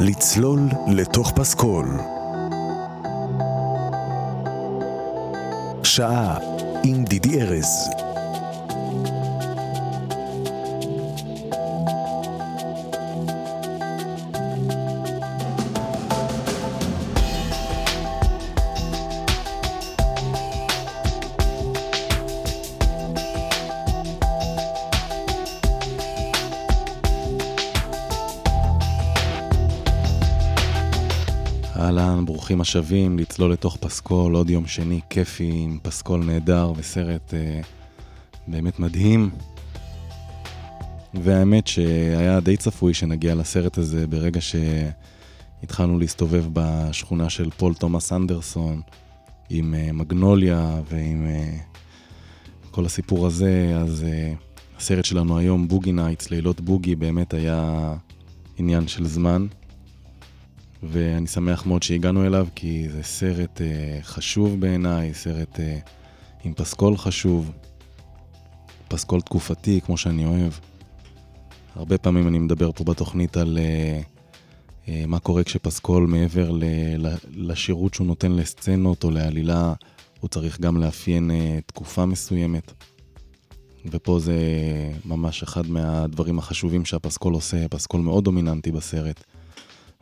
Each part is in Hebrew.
לצלול לתוך פסקול. שעה עם דידי ארז. ברוכים השבים, לצלול לתוך פסקול, עוד יום שני כיפי עם פסקול נהדר וסרט אה, באמת מדהים. והאמת שהיה די צפוי שנגיע לסרט הזה ברגע שהתחלנו להסתובב בשכונה של פול תומאס אנדרסון עם אה, מגנוליה ועם אה, כל הסיפור הזה, אז אה, הסרט שלנו היום, בוגי נייטס, לילות בוגי, באמת היה עניין של זמן. ואני שמח מאוד שהגענו אליו, כי זה סרט אה, חשוב בעיניי, סרט אה, עם פסקול חשוב, פסקול תקופתי, כמו שאני אוהב. הרבה פעמים אני מדבר פה בתוכנית על אה, אה, מה קורה כשפסקול מעבר ל, ל, לשירות שהוא נותן לסצנות או לעלילה, הוא צריך גם לאפיין אה, תקופה מסוימת. ופה זה ממש אחד מהדברים החשובים שהפסקול עושה, פסקול מאוד דומיננטי בסרט.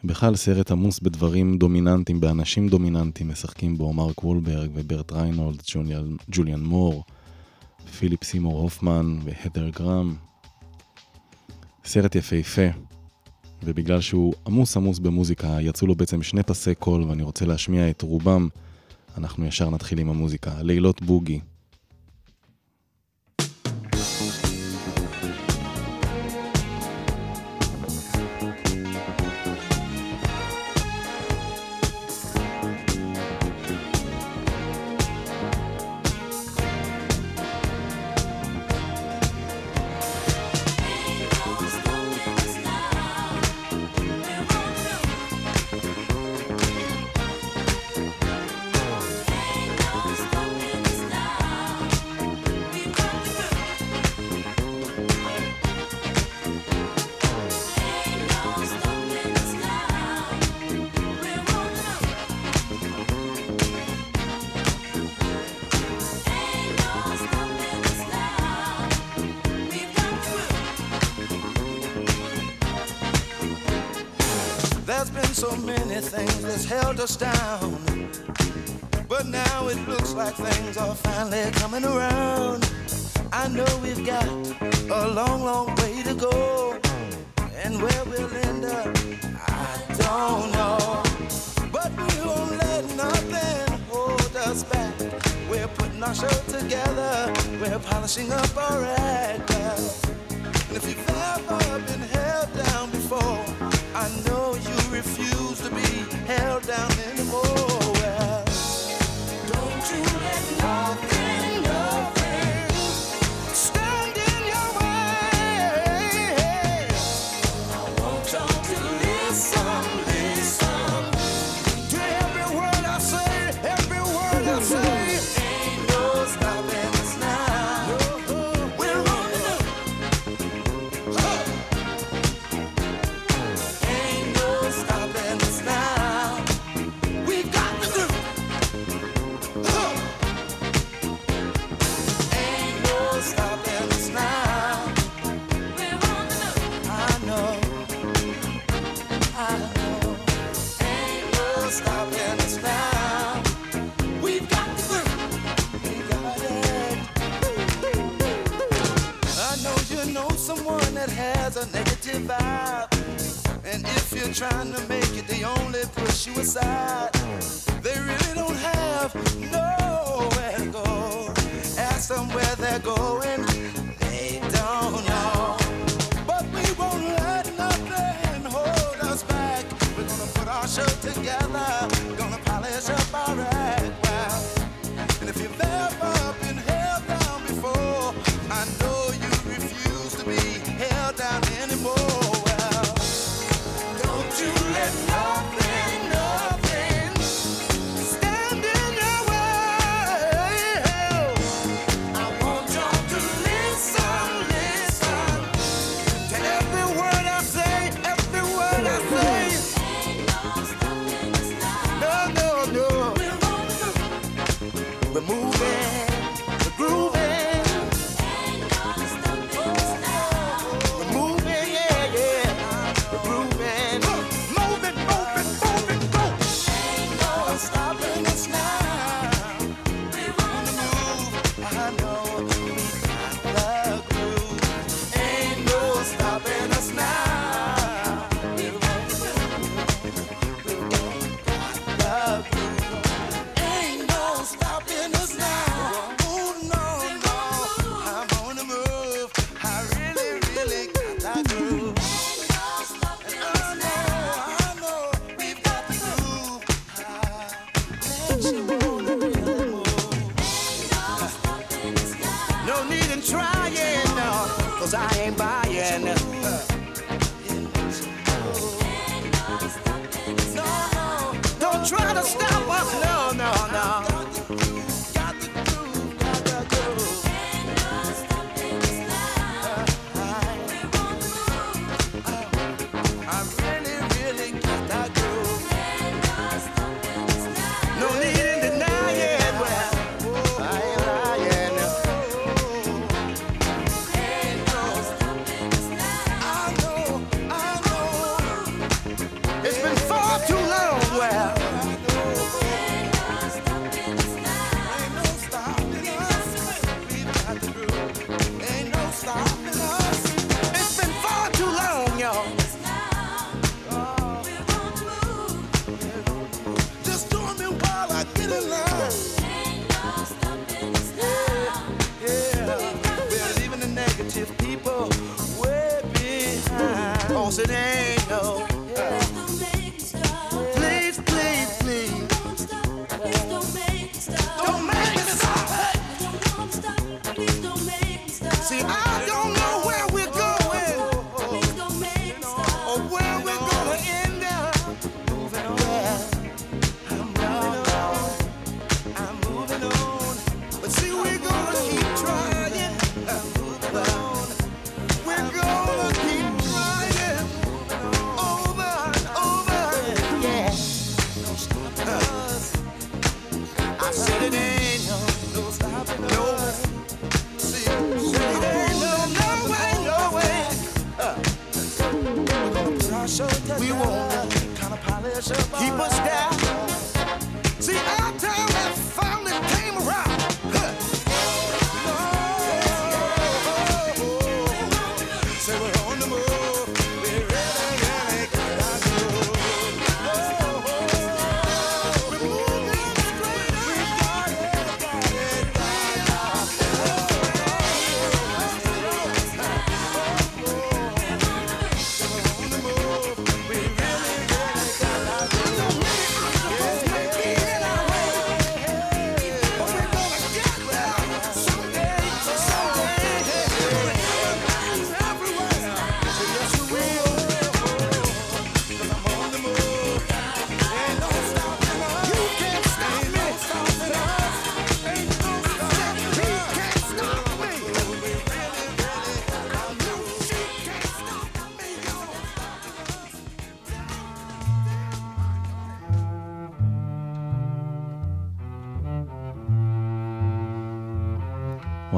בכלל סרט עמוס בדברים דומיננטיים, באנשים דומיננטיים, משחקים בו מרק וולברג וברט ריינולדס, ג'וליאן מור, פיליפ סימור הופמן והתר גרהם. סרט יפהפה, ובגלל שהוא עמוס עמוס במוזיקה, יצאו לו בעצם שני פסי קול ואני רוצה להשמיע את רובם, אנחנו ישר נתחיל עם המוזיקה. לילות בוגי.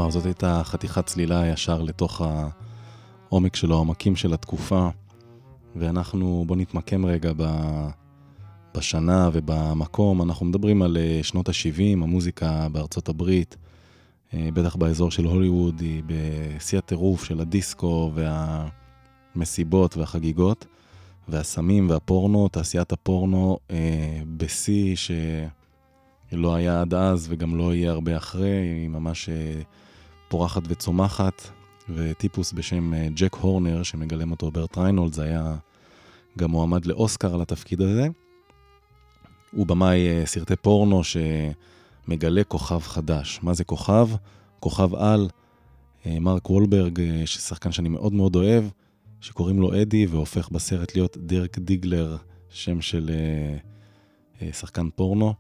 וואו, זאת הייתה חתיכת צלילה ישר לתוך העומק של העומקים של התקופה, ואנחנו, בואו נתמקם רגע ב... בשנה ובמקום. אנחנו מדברים על אה, שנות ה-70, המוזיקה בארצות הברית, אה, בטח באזור של הוליווד, היא בשיא הטירוף של הדיסקו והמסיבות והחגיגות, והסמים והפורנו, תעשיית הפורנו אה, בשיא שלא היה עד אז וגם לא יהיה הרבה אחרי, היא ממש אה, פורחת וצומחת, וטיפוס בשם אה, ג'ק הורנר, שמגלם אותו ברט ריינולד, זה היה גם מועמד לאוסקר על התפקיד הזה. הוא במאי אה, סרטי פורנו שמגלה כוכב חדש. מה זה כוכב? כוכב על, אה, מרק וולברג, ששחקן שאני מאוד מאוד אוהב, שקוראים לו אדי, והופך בסרט להיות דירק דיגלר, שם של שחקן פורנו.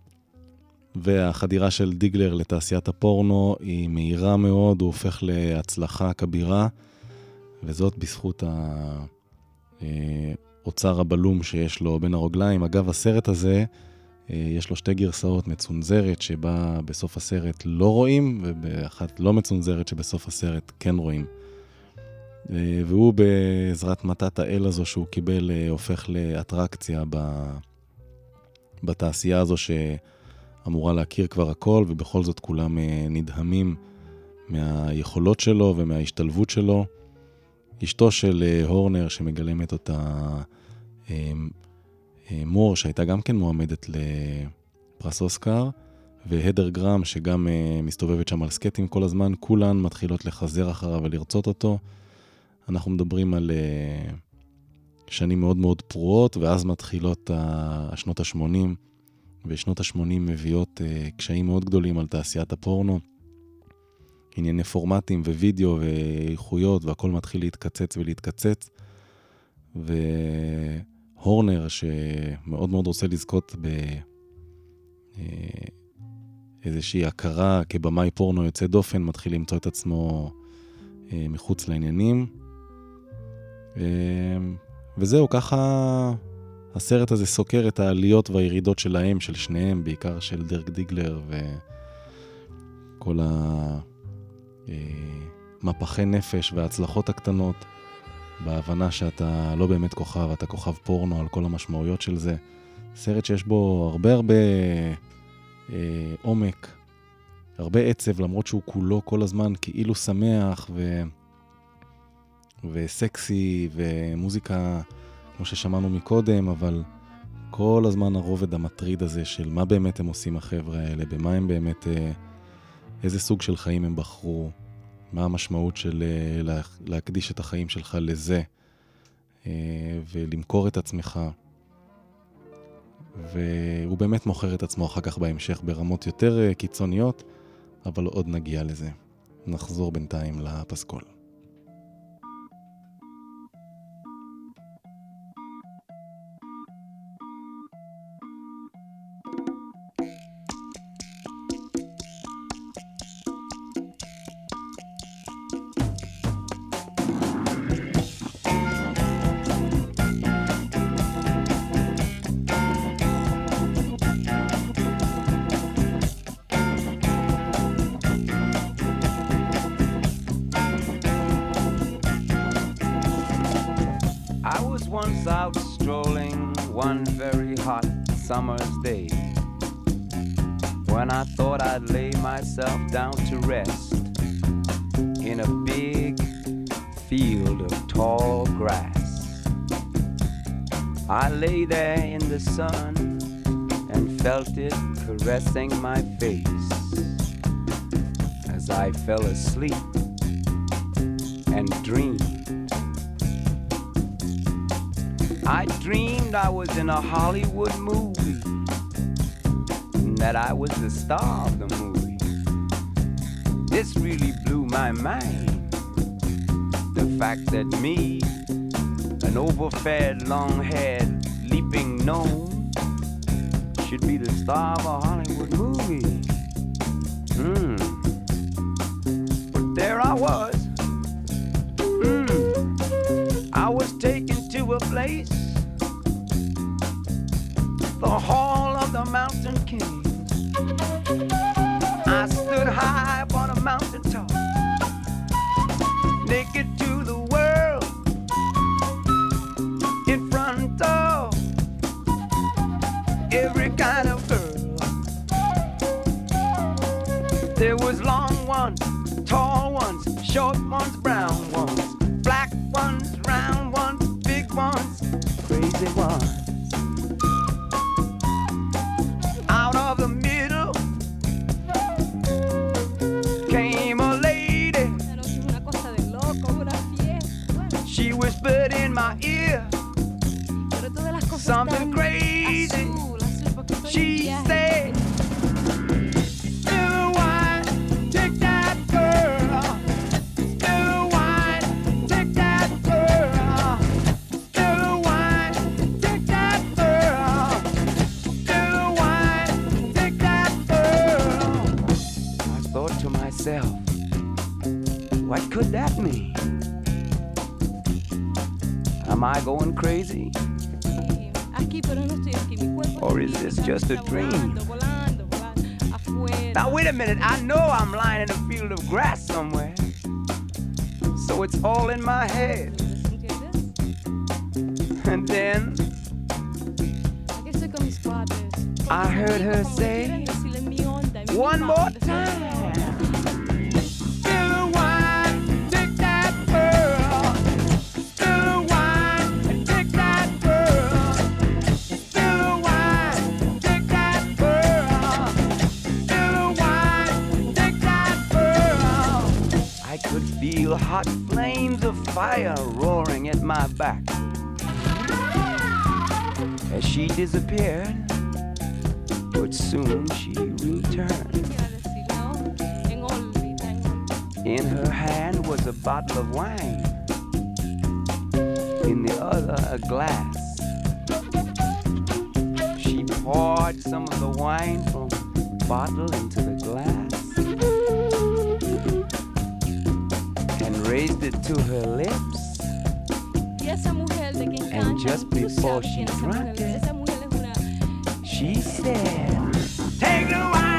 והחדירה של דיגלר לתעשיית הפורנו היא מהירה מאוד, הוא הופך להצלחה כבירה, וזאת בזכות האוצר הבלום שיש לו בין הרגליים. אגב, הסרט הזה, אה, יש לו שתי גרסאות, מצונזרת שבה בסוף הסרט לא רואים, ובאחת לא מצונזרת שבסוף הסרט כן רואים. אה, והוא בעזרת מתת האל הזו שהוא קיבל, אה, הופך לאטרקציה. בתעשייה הזו שאמורה להכיר כבר הכל, ובכל זאת כולם אה, נדהמים מהיכולות שלו ומההשתלבות שלו. אשתו של אה, הורנר, שמגלמת אותה אה, מור, שהייתה גם כן מועמדת לפרס אוסקר, והדר גרם, שגם מסתובבת שם על סקטים כל הזמן, כולן מתחילות לחזר אחריו ולרצות אותו. אנחנו מדברים על שנים מאוד מאוד פרועות, ואז מתחילות השנות ה-80, ושנות ה-80 מביאות אה, קשיים מאוד גדולים על תעשיית הפורנו. ענייני פורמטים ווידאו ואיכויות, והכל מתחיל להתקצץ ולהתקצץ. והורנר, שמאוד מאוד רוצה לזכות באיזושהי הכרה כבמאי פורנו יוצא דופן, מתחיל למצוא את עצמו אה, מחוץ לעניינים. אה, וזהו, ככה הסרט הזה סוקר את העליות והירידות שלהם, של שניהם, בעיקר של דרק דיגלר וכל המפחי אה, נפש וההצלחות הקטנות, בהבנה שאתה לא באמת כוכב, אתה כוכב פורנו על כל המשמעויות של זה. סרט שיש בו הרבה הרבה אה, עומק, הרבה עצב, למרות שהוא כולו כל הזמן כאילו שמח ו... וסקסי ומוזיקה, כמו ששמענו מקודם, אבל כל הזמן הרובד המטריד הזה של מה באמת הם עושים החבר'ה האלה, במה הם באמת, אה, איזה סוג של חיים הם בחרו, מה המשמעות של אה, להקדיש את החיים שלך לזה, אה, ולמכור את עצמך. והוא באמת מוכר את עצמו אחר כך בהמשך ברמות יותר קיצוניות, אבל עוד נגיע לזה. נחזור בינתיים לפסקול. one very hot summer's day when I thought I'd lay myself down to rest in a big field of tall grass. I lay there in the sun and felt it caressing my face as I fell asleep and dreamed I dreamed I was in a Hollywood movie and that I was the star of the movie. This really blew my mind. The fact that me, an overfed, long haired, leaping gnome should be the star of a Hollywood movie. Hmm. But there I was. Hmm. I was taken to a place, the Hall of the Mountain King. I stood high upon a mountain top, just a dream? Now, wait a minute. I know I'm lying in a field of grass somewhere. So it's all in my head. And then I heard her say, one more fire roaring at my back. As she disappeared, but soon she returned. In her hand was a bottle of wine, in the other, a glass. She poured some of the wine from the bottle into the glass raised it to her lips. and just before she drank it, she said, Take the wine.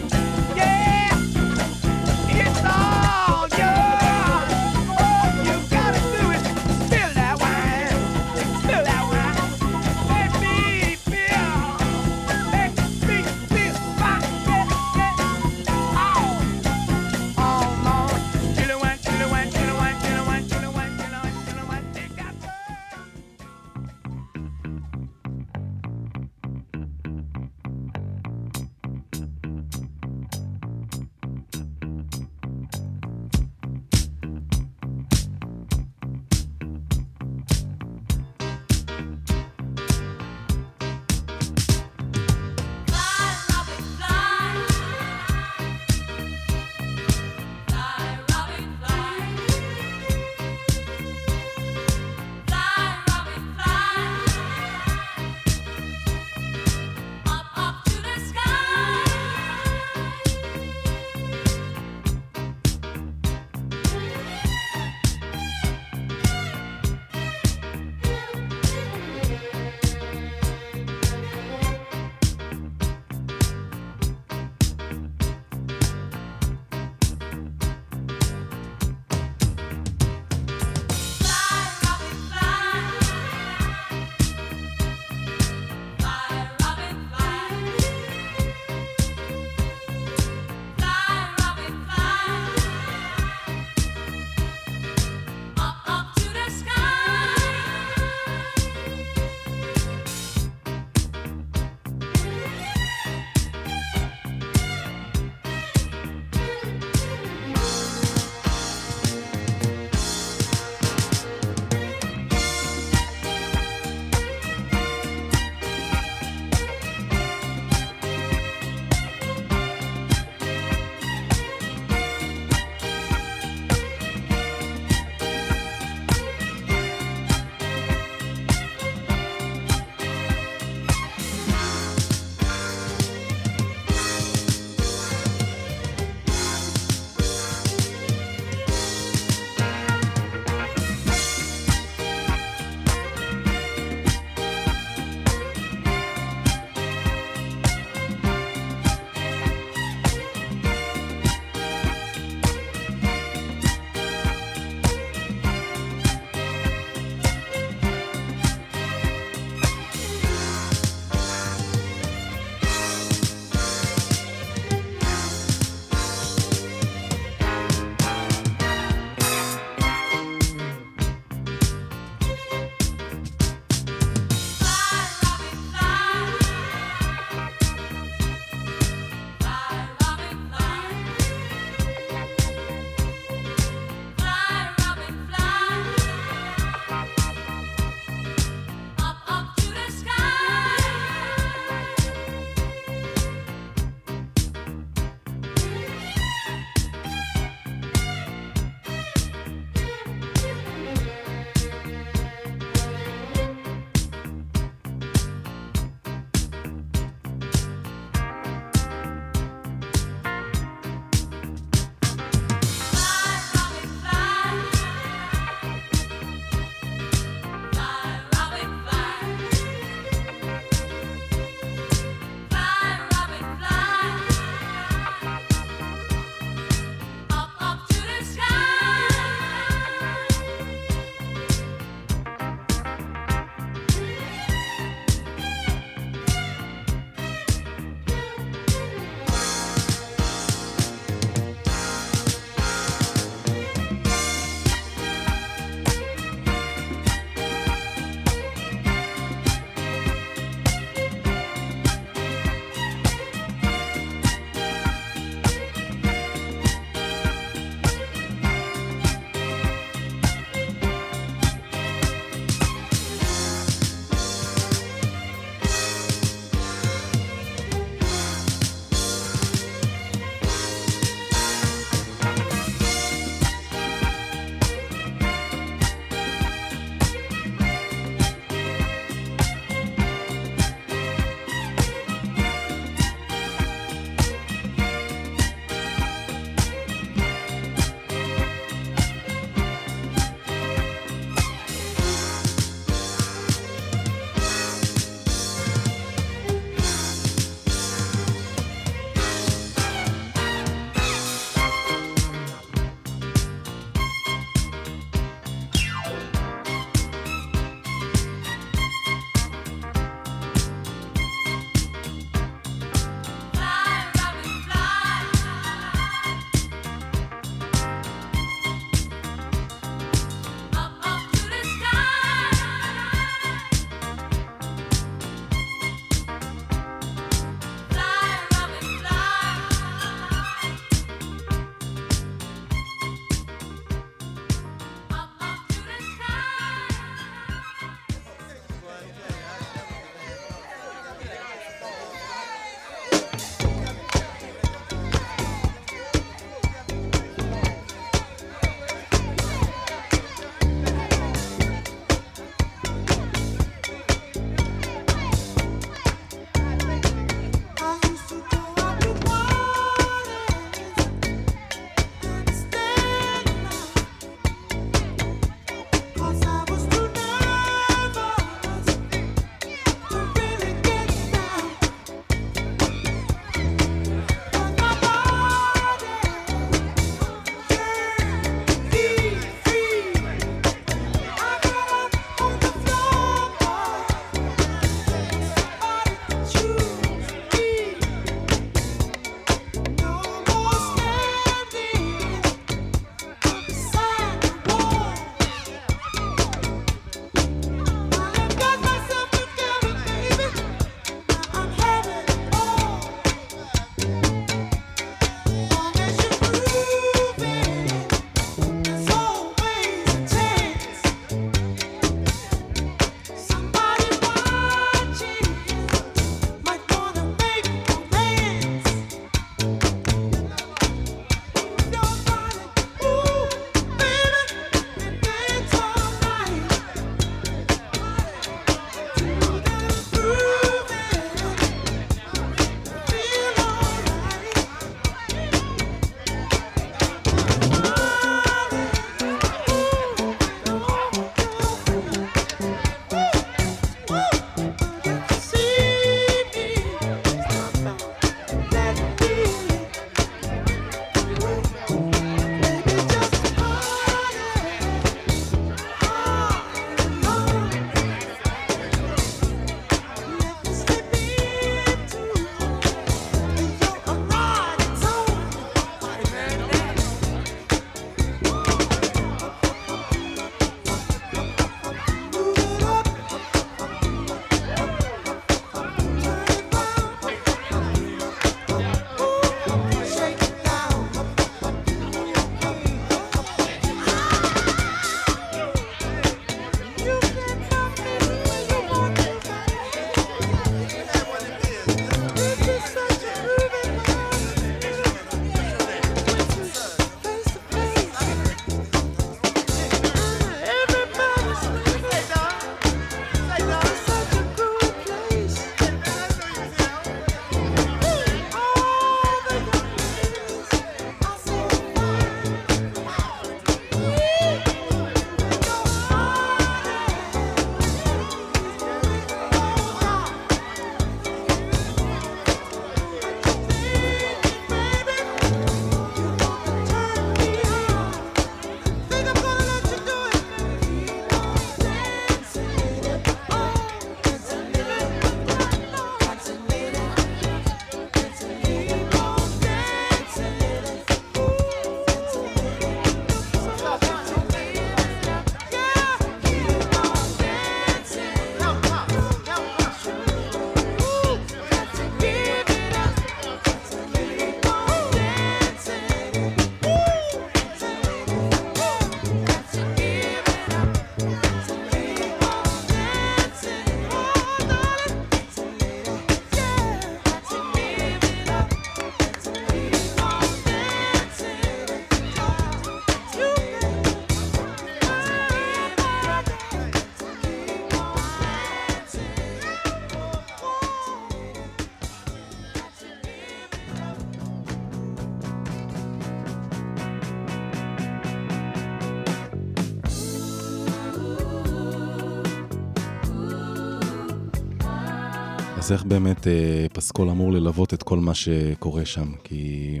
אז איך באמת אה, פסקול אמור ללוות את כל מה שקורה שם? כי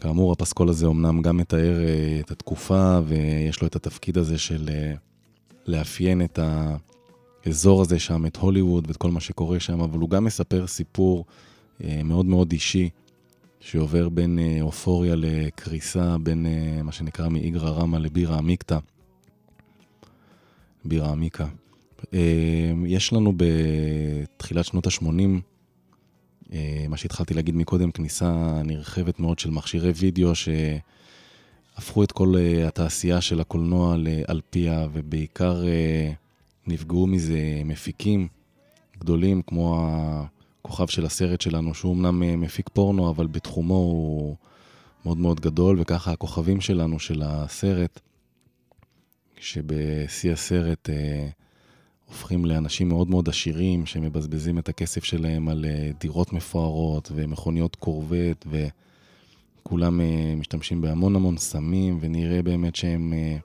כאמור, הפסקול הזה אומנם גם מתאר אה, את התקופה, ויש לו את התפקיד הזה של אה, לאפיין את האזור הזה שם, את הוליווד ואת כל מה שקורה שם, אבל הוא גם מספר סיפור אה, מאוד מאוד אישי, שעובר בין אה, אופוריה לקריסה, בין אה, מה שנקרא מאיגרא רמא לבירה עמיקתא. בירה עמיקה. אה, יש לנו בתחילת שנות ה-80, אה, מה שהתחלתי להגיד מקודם, כניסה נרחבת מאוד של מכשירי וידאו שהפכו את כל אה, התעשייה של הקולנוע על פיה, ובעיקר אה, נפגעו מזה מפיקים גדולים, כמו הכוכב של הסרט שלנו, שהוא אמנם מפיק פורנו, אבל בתחומו הוא מאוד מאוד גדול, וככה הכוכבים שלנו של הסרט, שבשיא הסרט הופכים לאנשים מאוד מאוד עשירים, שמבזבזים את הכסף שלהם על אה, דירות מפוארות ומכוניות קורבט, וכולם אה, משתמשים בהמון המון סמים, ונראה באמת שהם אה,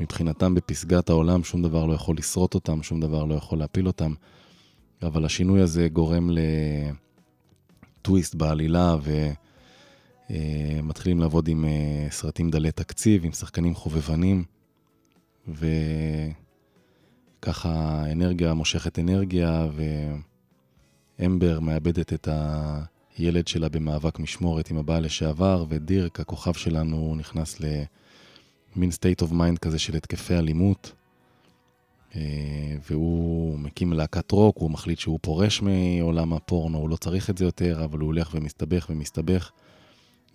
מבחינתם בפסגת העולם, שום דבר לא יכול לשרוט אותם, שום דבר לא יכול להפיל אותם. אבל השינוי הזה גורם לטוויסט בעלילה, ומתחילים לעבוד עם סרטים דלי תקציב, עם שחקנים חובבנים, וככה אנרגיה מושכת אנרגיה, ואמבר מאבדת את הילד שלה במאבק משמורת עם הבעל לשעבר, ודירק, הכוכב שלנו, נכנס למין state of mind כזה של התקפי אלימות. אה, והוא מקים להקת רוק, הוא מחליט שהוא פורש מעולם הפורנו, הוא לא צריך את זה יותר, אבל הוא הולך ומסתבך ומסתבך,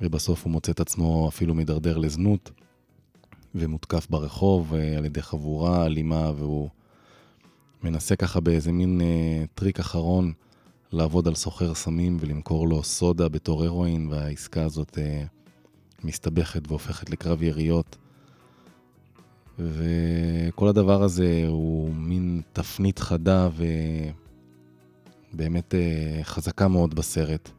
ובסוף הוא מוצא את עצמו אפילו מידרדר לזנות, ומותקף ברחוב אה, על ידי חבורה אלימה, והוא מנסה ככה באיזה מין אה, טריק אחרון לעבוד על סוחר סמים ולמכור לו סודה בתור הרואין, והעסקה הזאת אה, מסתבכת והופכת לקרב יריות. וכל הדבר הזה הוא מין תפנית חדה ובאמת אה, חזקה מאוד בסרט.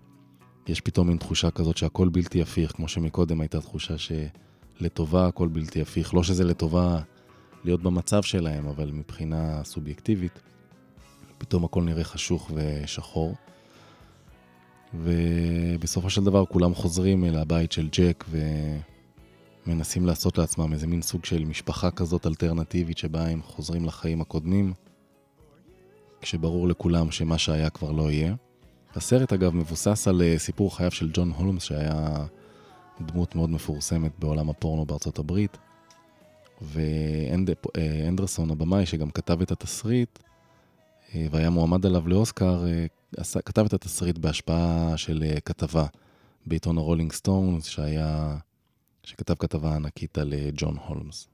יש פתאום מין תחושה כזאת שהכל בלתי הפיך, כמו שמקודם הייתה תחושה שלטובה הכל בלתי הפיך. לא שזה לטובה להיות במצב שלהם, אבל מבחינה סובייקטיבית, פתאום הכל נראה חשוך ושחור. ובסופו של דבר כולם חוזרים אל הבית של ג'ק ו... מנסים לעשות לעצמם איזה מין סוג של משפחה כזאת אלטרנטיבית שבה הם חוזרים לחיים הקודמים, כשברור לכולם שמה שהיה כבר לא יהיה. הסרט אגב מבוסס על אה, סיפור חייו של ג'ון הולמס שהיה דמות מאוד מפורסמת בעולם הפורנו בארצות הברית ואנדרסון הבמאי שגם כתב את התסריט אה, והיה מועמד עליו לאוסקר, אה, כתב את התסריט בהשפעה של כתבה בעיתון הרולינג סטונס שהיה שכתב כתבה ענקית על אה, ג'ון הולמס.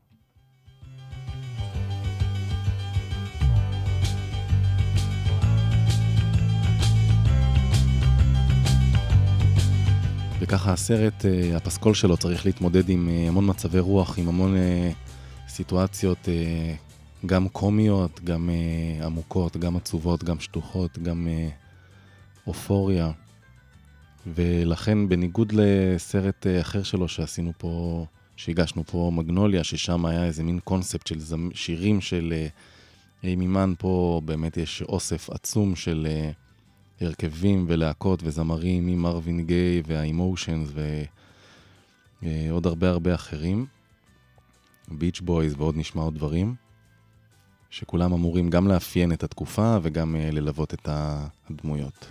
וככה הסרט, אה, הפסקול שלו צריך להתמודד עם אה, המון מצבי רוח, עם המון סיטואציות גם קומיות, גם עמוקות, גם עצובות, גם שטוחות, גם אופוריה. ולכן בניגוד לסרט אה, אחר שלו שעשינו פה, שהגשנו פה, מגנוליה, ששם היה איזה מין קונספט של זמ... שירים של אימי אה, מן, פה באמת יש אוסף עצום של אה, הרכבים ולהקות וזמרים ממרווין גיי והאימושנס ועוד הרבה הרבה אחרים, ביץ' בויז ועוד נשמע עוד דברים, שכולם אמורים גם לאפיין את התקופה וגם ללוות את הדמויות.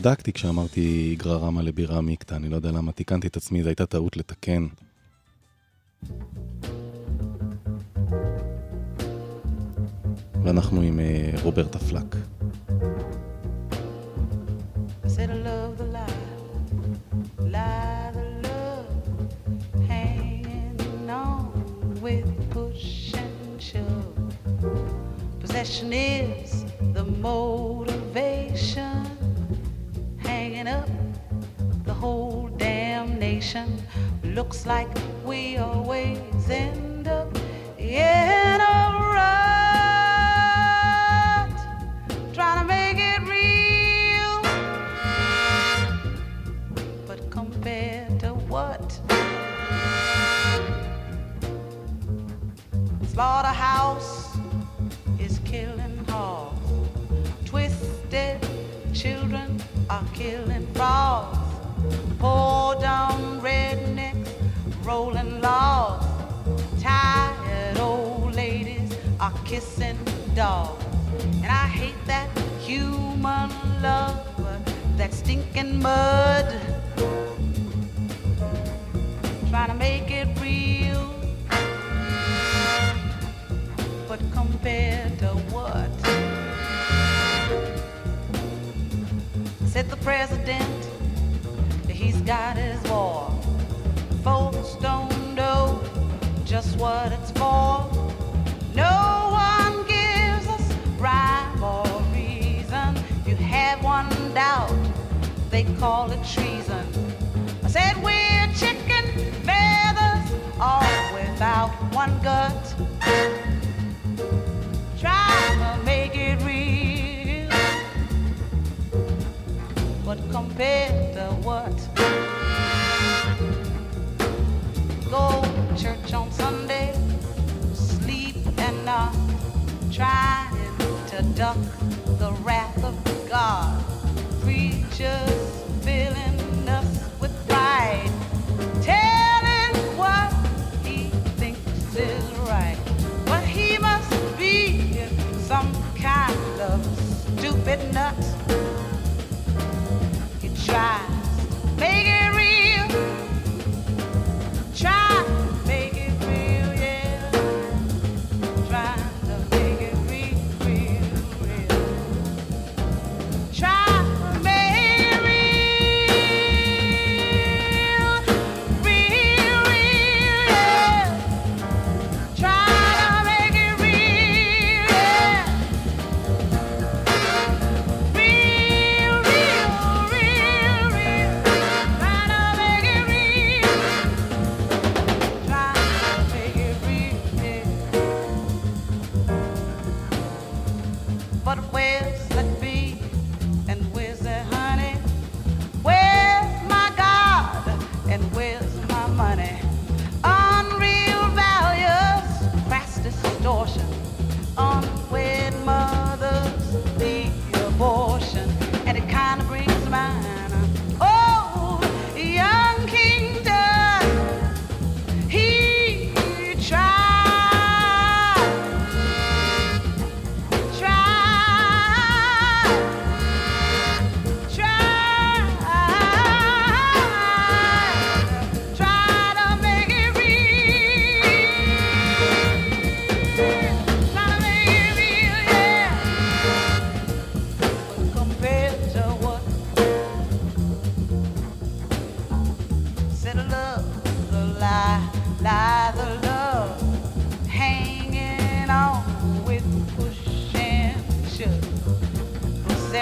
וצדקתי כשאמרתי גררמה לבירה מיקטה, אני לא יודע למה תיקנתי את עצמי, זו הייתה טעות לתקן. ואנחנו עם אה, רוברטה פלק. Looks like we always end up in a rut, trying to make it real. But compared to what? Slaughterhouse is killing hogs. Twisted children are killing logs. Tired old ladies are kissing dogs. And I hate that human love, that stinking mud. Trying to make it real. But compared to what? Said the president, he's got his war. Folks don't know just what it's for. No one gives us rhyme or reason. If you have one doubt, they call it treason. I said we're chicken feathers, all without one gut. Try to make it real, but compared to what? Church on Sunday, sleep and trying to duck the wrath of God. Preachers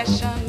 Possession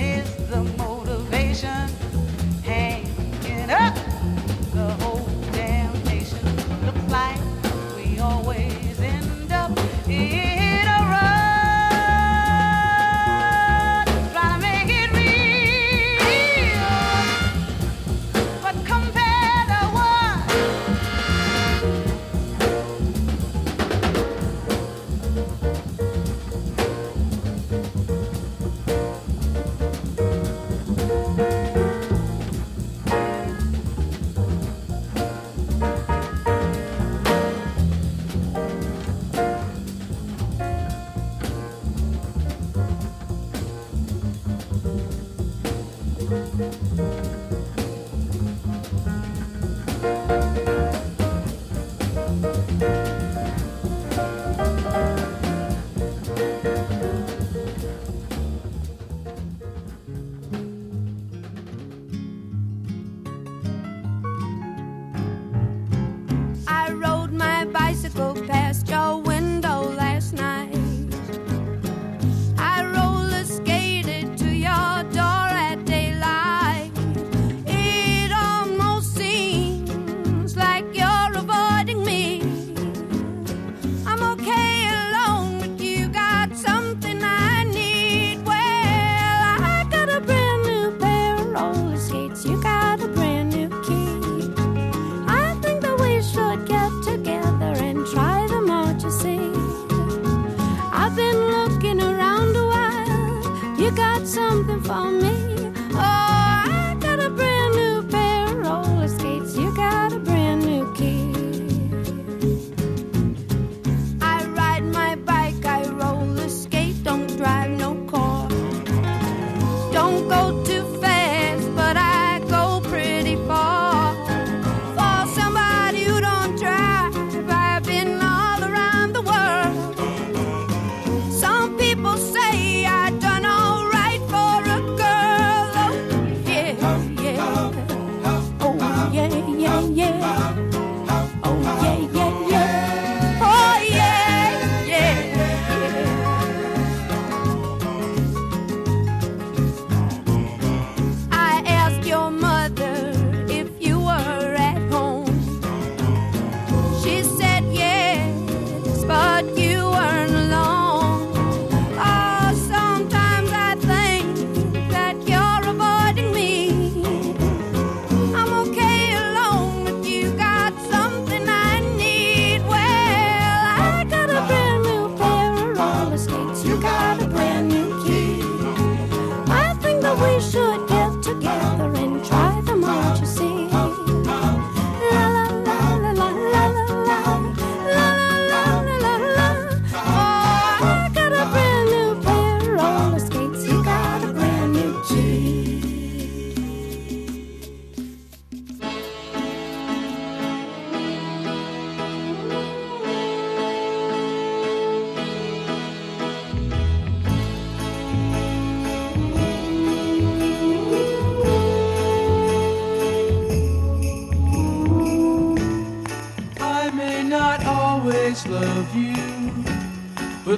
you got something for me. Oh.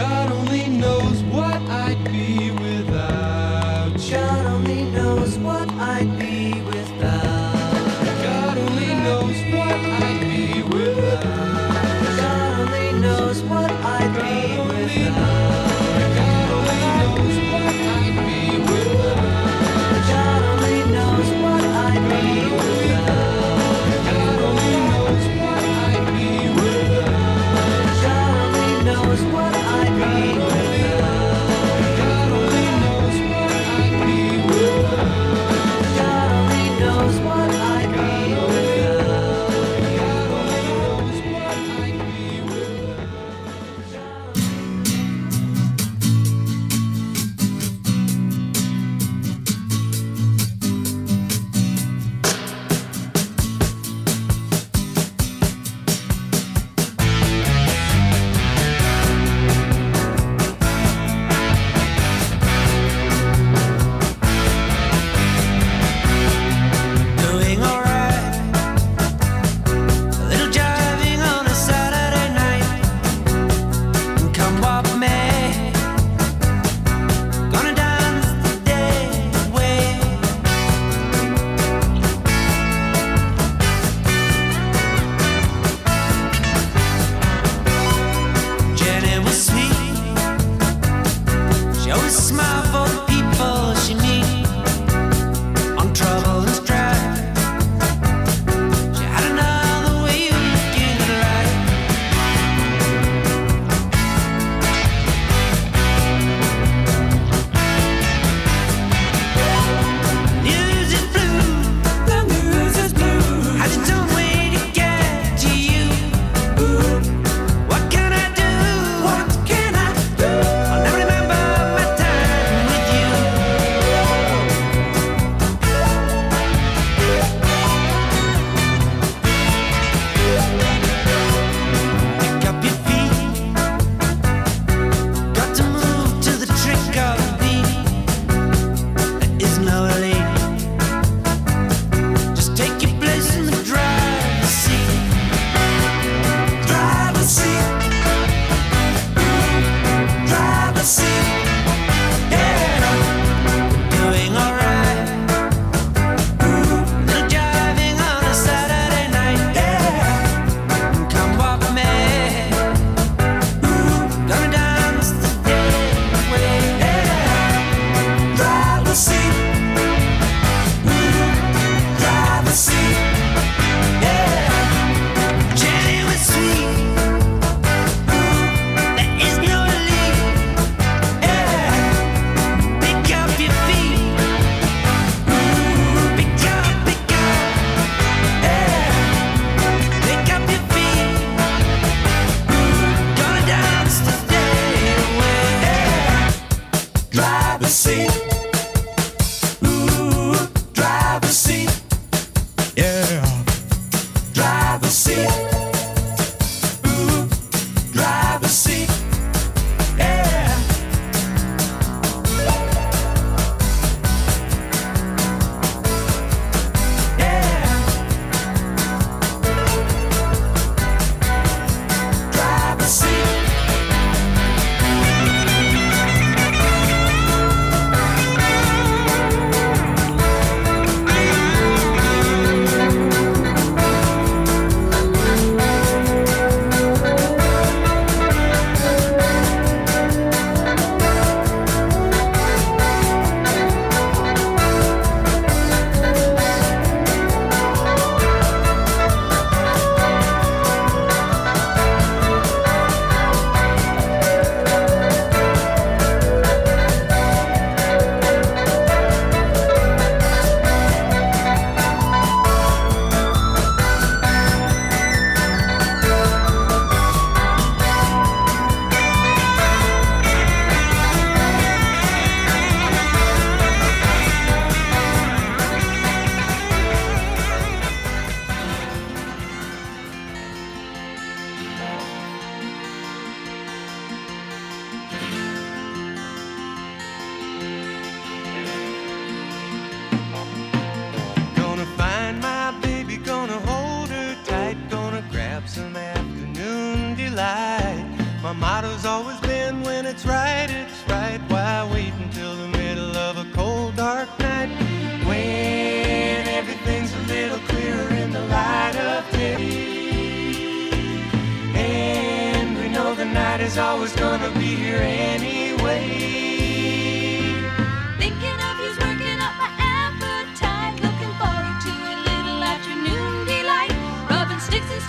God only knows what I'd be without you. God only knows what I'd be.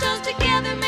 together.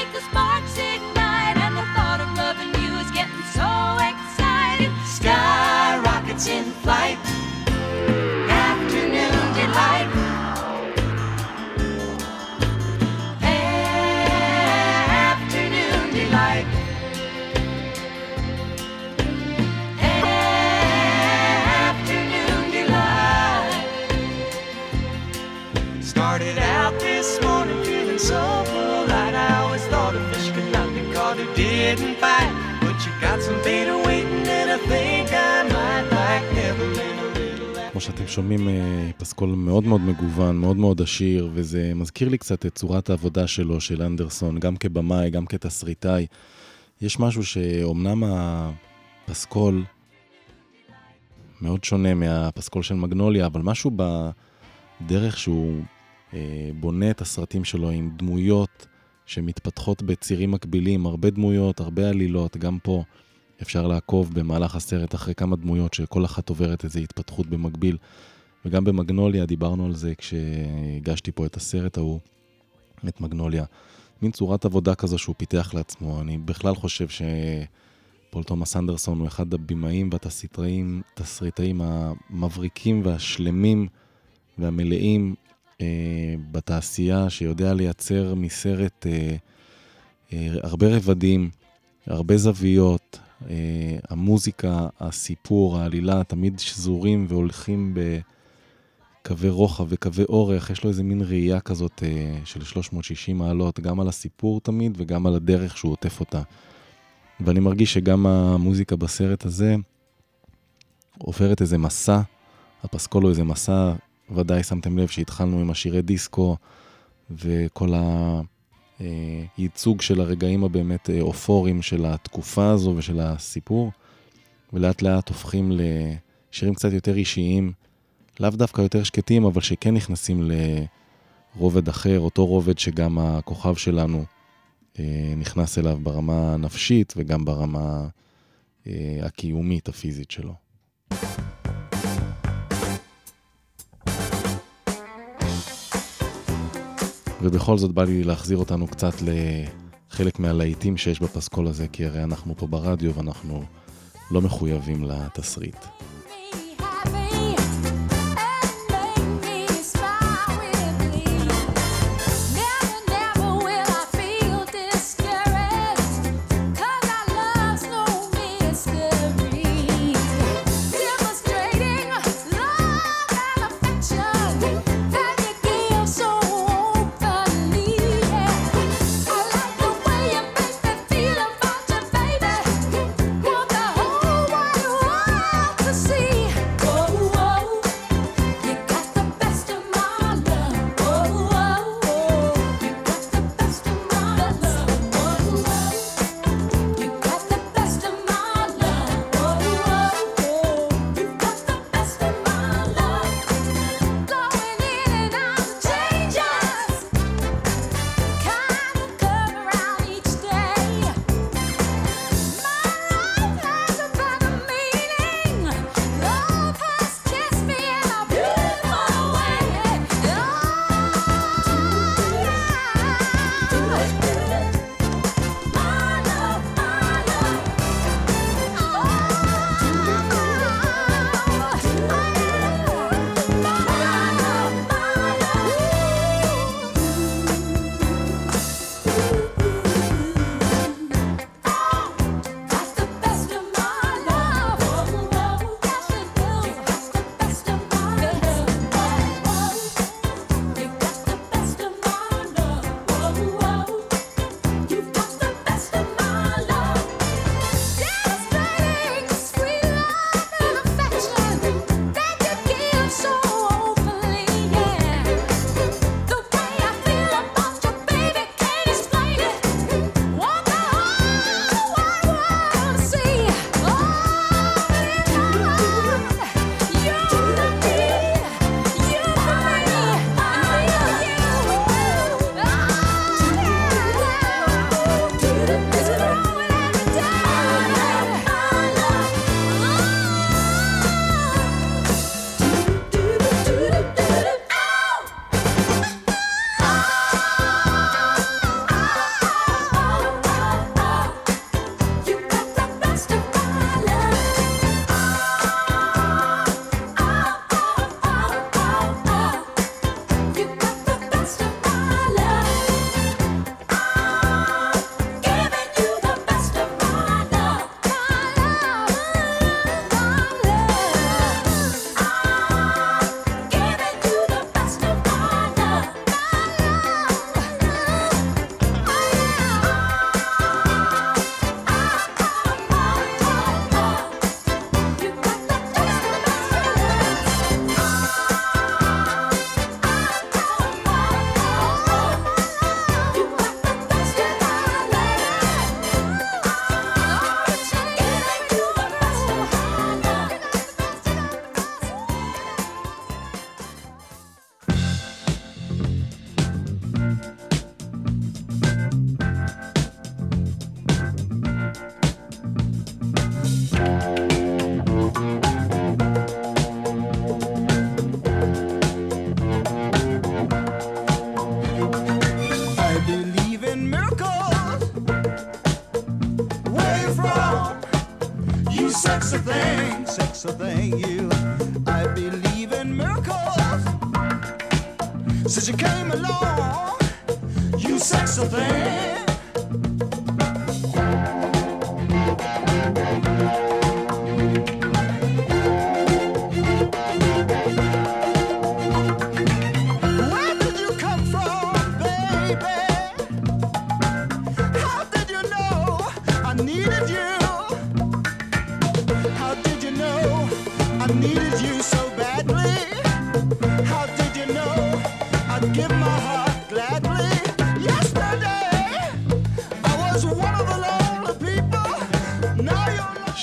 Didn't fight. But you got some beta waiting, and I think I might like little. כמו שאתם שומעים, אה, פסקול מאוד מאוד מגוון, מאוד מאוד עשיר, וזה מזכיר לי קצת את צורת העבודה שלו, של אנדרסון, גם כבמאי, גם כתסריטאי. יש משהו שאומנם הפסקול מאוד שונה מהפסקול של מגנוליה, אבל משהו בדרך שהוא אה, בונה את הסרטים שלו עם דמויות שמתפתחות בצירים מקבילים, הרבה דמויות, הרבה עלילות, גם פה אפשר לעקוב במהלך הסרט אחרי כמה דמויות שכל אחת עוברת איזו התפתחות במקביל. וגם במגנוליה דיברנו על זה כשהגשתי פה את הסרט ההוא, את מגנוליה. מין צורת עבודה כזו שהוא פיתח לעצמו. אני בכלל חושב שפול תומאס אנדרסון הוא אחד הבמאים והתסריטאים תסריטאים המבריקים והשלמים והמלאים בתעשייה, שיודע לייצר מסרט אה, אה, הרבה רבדים, הרבה זוויות, אה, המוזיקה, הסיפור, העלילה, תמיד שזורים והולכים בקווי רוחב וקווי אורך. יש לו איזה מין ראייה כזאת אה, של 360 מעלות, גם על הסיפור תמיד וגם על הדרך שהוא עוטף אותה. ואני מרגיש שגם המוזיקה בסרט הזה עוברת איזה מסע, הפסקול הוא איזה מסע, ודאי שמתם לב שהתחלנו עם השירי דיסקו וכל הייצוג של הרגעים הבאמת אה, אופוריים של התקופה הזו ושל הסיפור, ולאט לאט הופכים לשירים קצת יותר אישיים, לאו דווקא יותר שקטים, אבל שכן נכנסים לרובד אחר, אותו רובד שגם הכוכב שלנו אה, נכנס אליו ברמה הנפשית וגם ברמה אה, הקיומית, הפיזית שלו. ובכל זאת בא לי להחזיר אותנו קצת לחלק מהלהיטים שיש בפסקול הזה, כי הרי אנחנו פה ברדיו ואנחנו לא מחויבים לתסריט.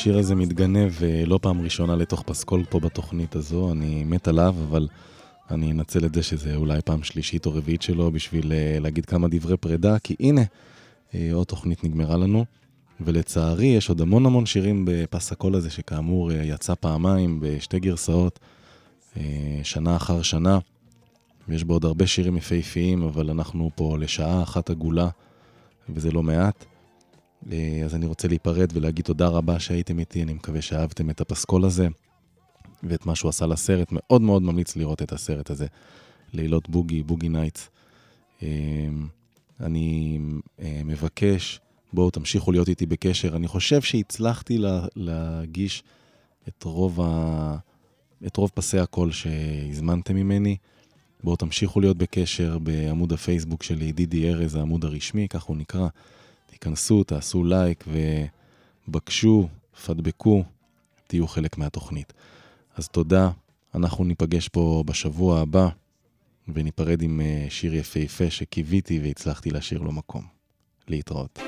השיר הזה מתגנב אה, לא פעם ראשונה לתוך פסקול פה בתוכנית הזו, אני מת עליו, אבל אני אנצל את זה שזה אולי פעם שלישית או רביעית שלו בשביל אה, להגיד כמה דברי פרידה, כי הנה, אה, עוד תוכנית נגמרה לנו, ולצערי יש עוד המון המון שירים בפס הקול הזה, שכאמור יצא פעמיים בשתי גרסאות, שנה אחר שנה, ויש בו עוד הרבה שירים יפהפיים, אבל אנחנו פה לשעה אחת עגולה, וזה לא מעט. אה, אז אני רוצה להיפרד ולהגיד תודה רבה שהייתם איתי, אני מקווה שאהבתם את הפסקול הזה ואת מה שהוא עשה לסרט. מאוד מאוד ממליץ לראות את הסרט הזה, לילות בוגי, בוגי נייטס. אה, אני אה, מבקש, בואו תמשיכו להיות איתי בקשר. אני חושב שהצלחתי לה, להגיש את רוב, ה... את רוב פסי הקול שהזמנתם ממני. בואו תמשיכו להיות בקשר בעמוד הפייסבוק שלי, דידי ארז, העמוד הרשמי, כך הוא נקרא. תיכנסו, תעשו לייק ובקשו, פדבקו, תהיו חלק מהתוכנית. אז תודה, אנחנו ניפגש פה בשבוע הבא, וניפרד עם אה, שיר יפהפה שקיוויתי והצלחתי להשאיר לו מקום. להתראות.